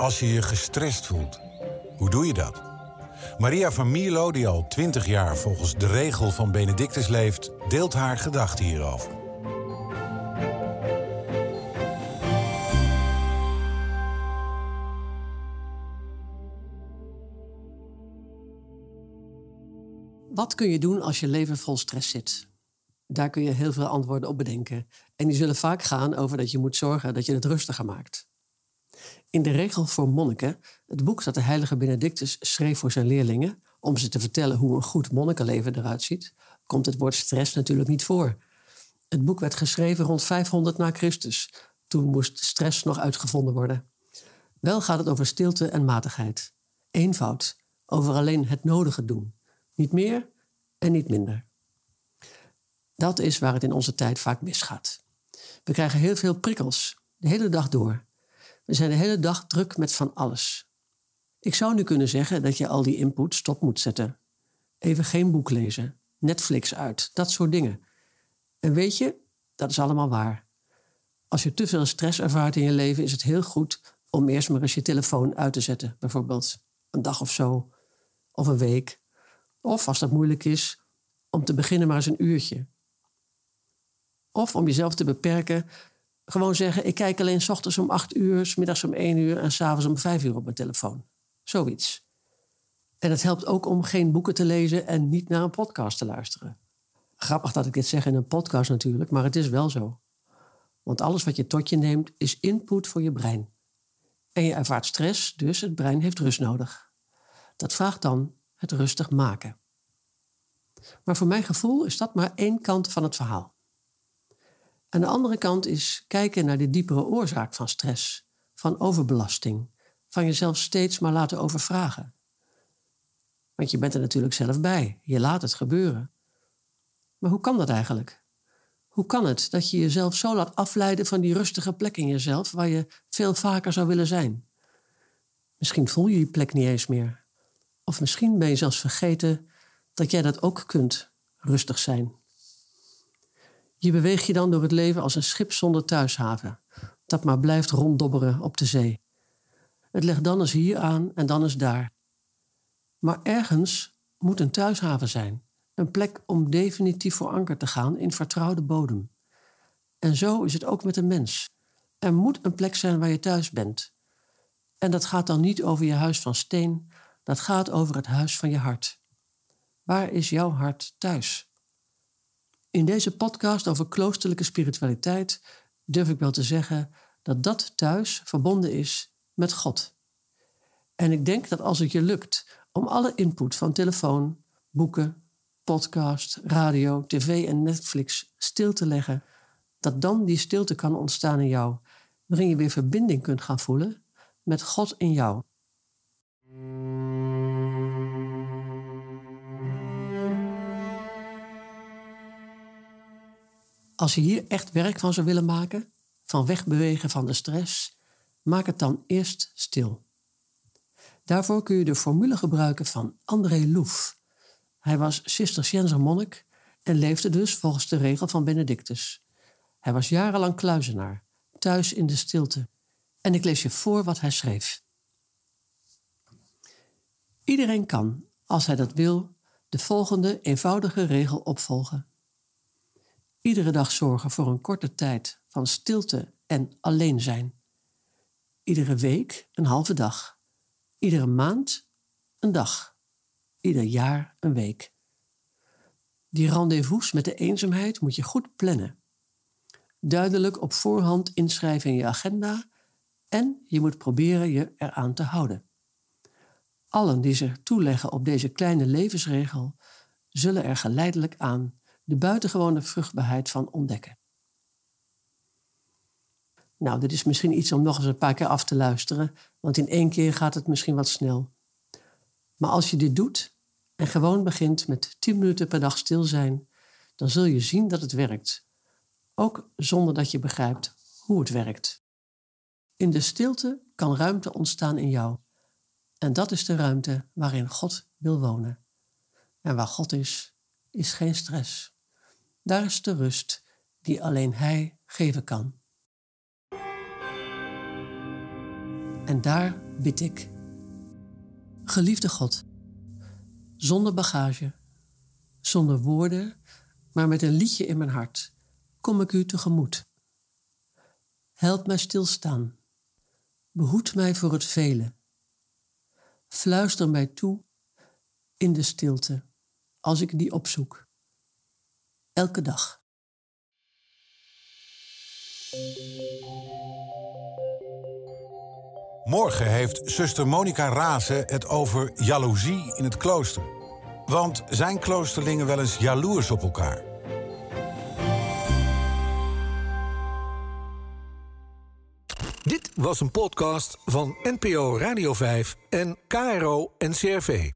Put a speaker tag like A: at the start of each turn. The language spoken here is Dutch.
A: Als je je gestrest voelt. Hoe doe je dat? Maria van Mierlo, die al twintig jaar volgens de regel van Benedictus leeft, deelt haar gedachten hierover.
B: Wat kun je doen als je leven vol stress zit? Daar kun je heel veel antwoorden op bedenken. En die zullen vaak gaan over dat je moet zorgen dat je het rustiger maakt. In de regel voor monniken, het boek dat de heilige Benedictus schreef voor zijn leerlingen, om ze te vertellen hoe een goed monnikenleven eruit ziet, komt het woord stress natuurlijk niet voor. Het boek werd geschreven rond 500 na Christus. Toen moest stress nog uitgevonden worden. Wel gaat het over stilte en matigheid. Eenvoud, over alleen het nodige doen. Niet meer en niet minder. Dat is waar het in onze tijd vaak misgaat. We krijgen heel veel prikkels, de hele dag door. We zijn de hele dag druk met van alles. Ik zou nu kunnen zeggen dat je al die input stop moet zetten. Even geen boek lezen, Netflix uit, dat soort dingen. En weet je, dat is allemaal waar. Als je te veel stress ervaart in je leven, is het heel goed om eerst maar eens je telefoon uit te zetten. Bijvoorbeeld een dag of zo, of een week. Of als dat moeilijk is, om te beginnen maar eens een uurtje. Of om jezelf te beperken gewoon zeggen: ik kijk alleen s ochtends om acht uur, middags om één uur en s'avonds om vijf uur op mijn telefoon. Zoiets. En het helpt ook om geen boeken te lezen en niet naar een podcast te luisteren. Grappig dat ik dit zeg in een podcast natuurlijk, maar het is wel zo. Want alles wat je tot je neemt is input voor je brein. En je ervaart stress, dus het brein heeft rust nodig. Dat vraagt dan het rustig maken. Maar voor mijn gevoel is dat maar één kant van het verhaal. Aan de andere kant is kijken naar de diepere oorzaak van stress, van overbelasting, van jezelf steeds maar laten overvragen. Want je bent er natuurlijk zelf bij, je laat het gebeuren. Maar hoe kan dat eigenlijk? Hoe kan het dat je jezelf zo laat afleiden van die rustige plek in jezelf waar je veel vaker zou willen zijn? Misschien voel je die plek niet eens meer. Of misschien ben je zelfs vergeten dat jij dat ook kunt, rustig zijn. Je beweegt je dan door het leven als een schip zonder thuishaven, dat maar blijft ronddobberen op de zee. Het legt dan eens hier aan en dan eens daar. Maar ergens moet een thuishaven zijn, een plek om definitief voor anker te gaan in vertrouwde bodem. En zo is het ook met een mens. Er moet een plek zijn waar je thuis bent. En dat gaat dan niet over je huis van steen, dat gaat over het huis van je hart. Waar is jouw hart thuis? In deze podcast over kloosterlijke spiritualiteit durf ik wel te zeggen dat dat thuis verbonden is met God. En ik denk dat als het je lukt om alle input van telefoon, boeken, podcast, radio, tv en Netflix stil te leggen, dat dan die stilte kan ontstaan in jou, waarin je weer verbinding kunt gaan voelen met God in jou. Als je hier echt werk van zou willen maken, van wegbewegen van de stress, maak het dan eerst stil. Daarvoor kun je de formule gebruiken van André Louf. Hij was Cisterciënser monnik en leefde dus volgens de regel van Benedictus. Hij was jarenlang kluizenaar, thuis in de stilte. En ik lees je voor wat hij schreef. Iedereen kan, als hij dat wil, de volgende eenvoudige regel opvolgen. Iedere dag zorgen voor een korte tijd van stilte en alleen zijn. Iedere week een halve dag. Iedere maand een dag. Ieder jaar een week. Die rendezvous met de eenzaamheid moet je goed plannen. Duidelijk op voorhand inschrijven in je agenda en je moet proberen je eraan te houden. Allen die zich toeleggen op deze kleine levensregel zullen er geleidelijk aan de buitengewone vruchtbaarheid van ontdekken. Nou, dit is misschien iets om nog eens een paar keer af te luisteren, want in één keer gaat het misschien wat snel. Maar als je dit doet en gewoon begint met 10 minuten per dag stil zijn, dan zul je zien dat het werkt. Ook zonder dat je begrijpt hoe het werkt. In de stilte kan ruimte ontstaan in jou. En dat is de ruimte waarin God wil wonen. En waar God is, is geen stress. Daar is de rust die alleen Hij geven kan. En daar bid ik. Geliefde God, zonder bagage, zonder woorden, maar met een liedje in mijn hart, kom ik u tegemoet. Help mij stilstaan. Behoed mij voor het vele. Fluister mij toe in de stilte als ik die opzoek. Elke dag.
A: Morgen heeft zuster Monica Razen het over jaloezie in het klooster. Want zijn kloosterlingen wel eens jaloers op elkaar?
C: Dit was een podcast van NPO Radio 5 en KRO NCRV.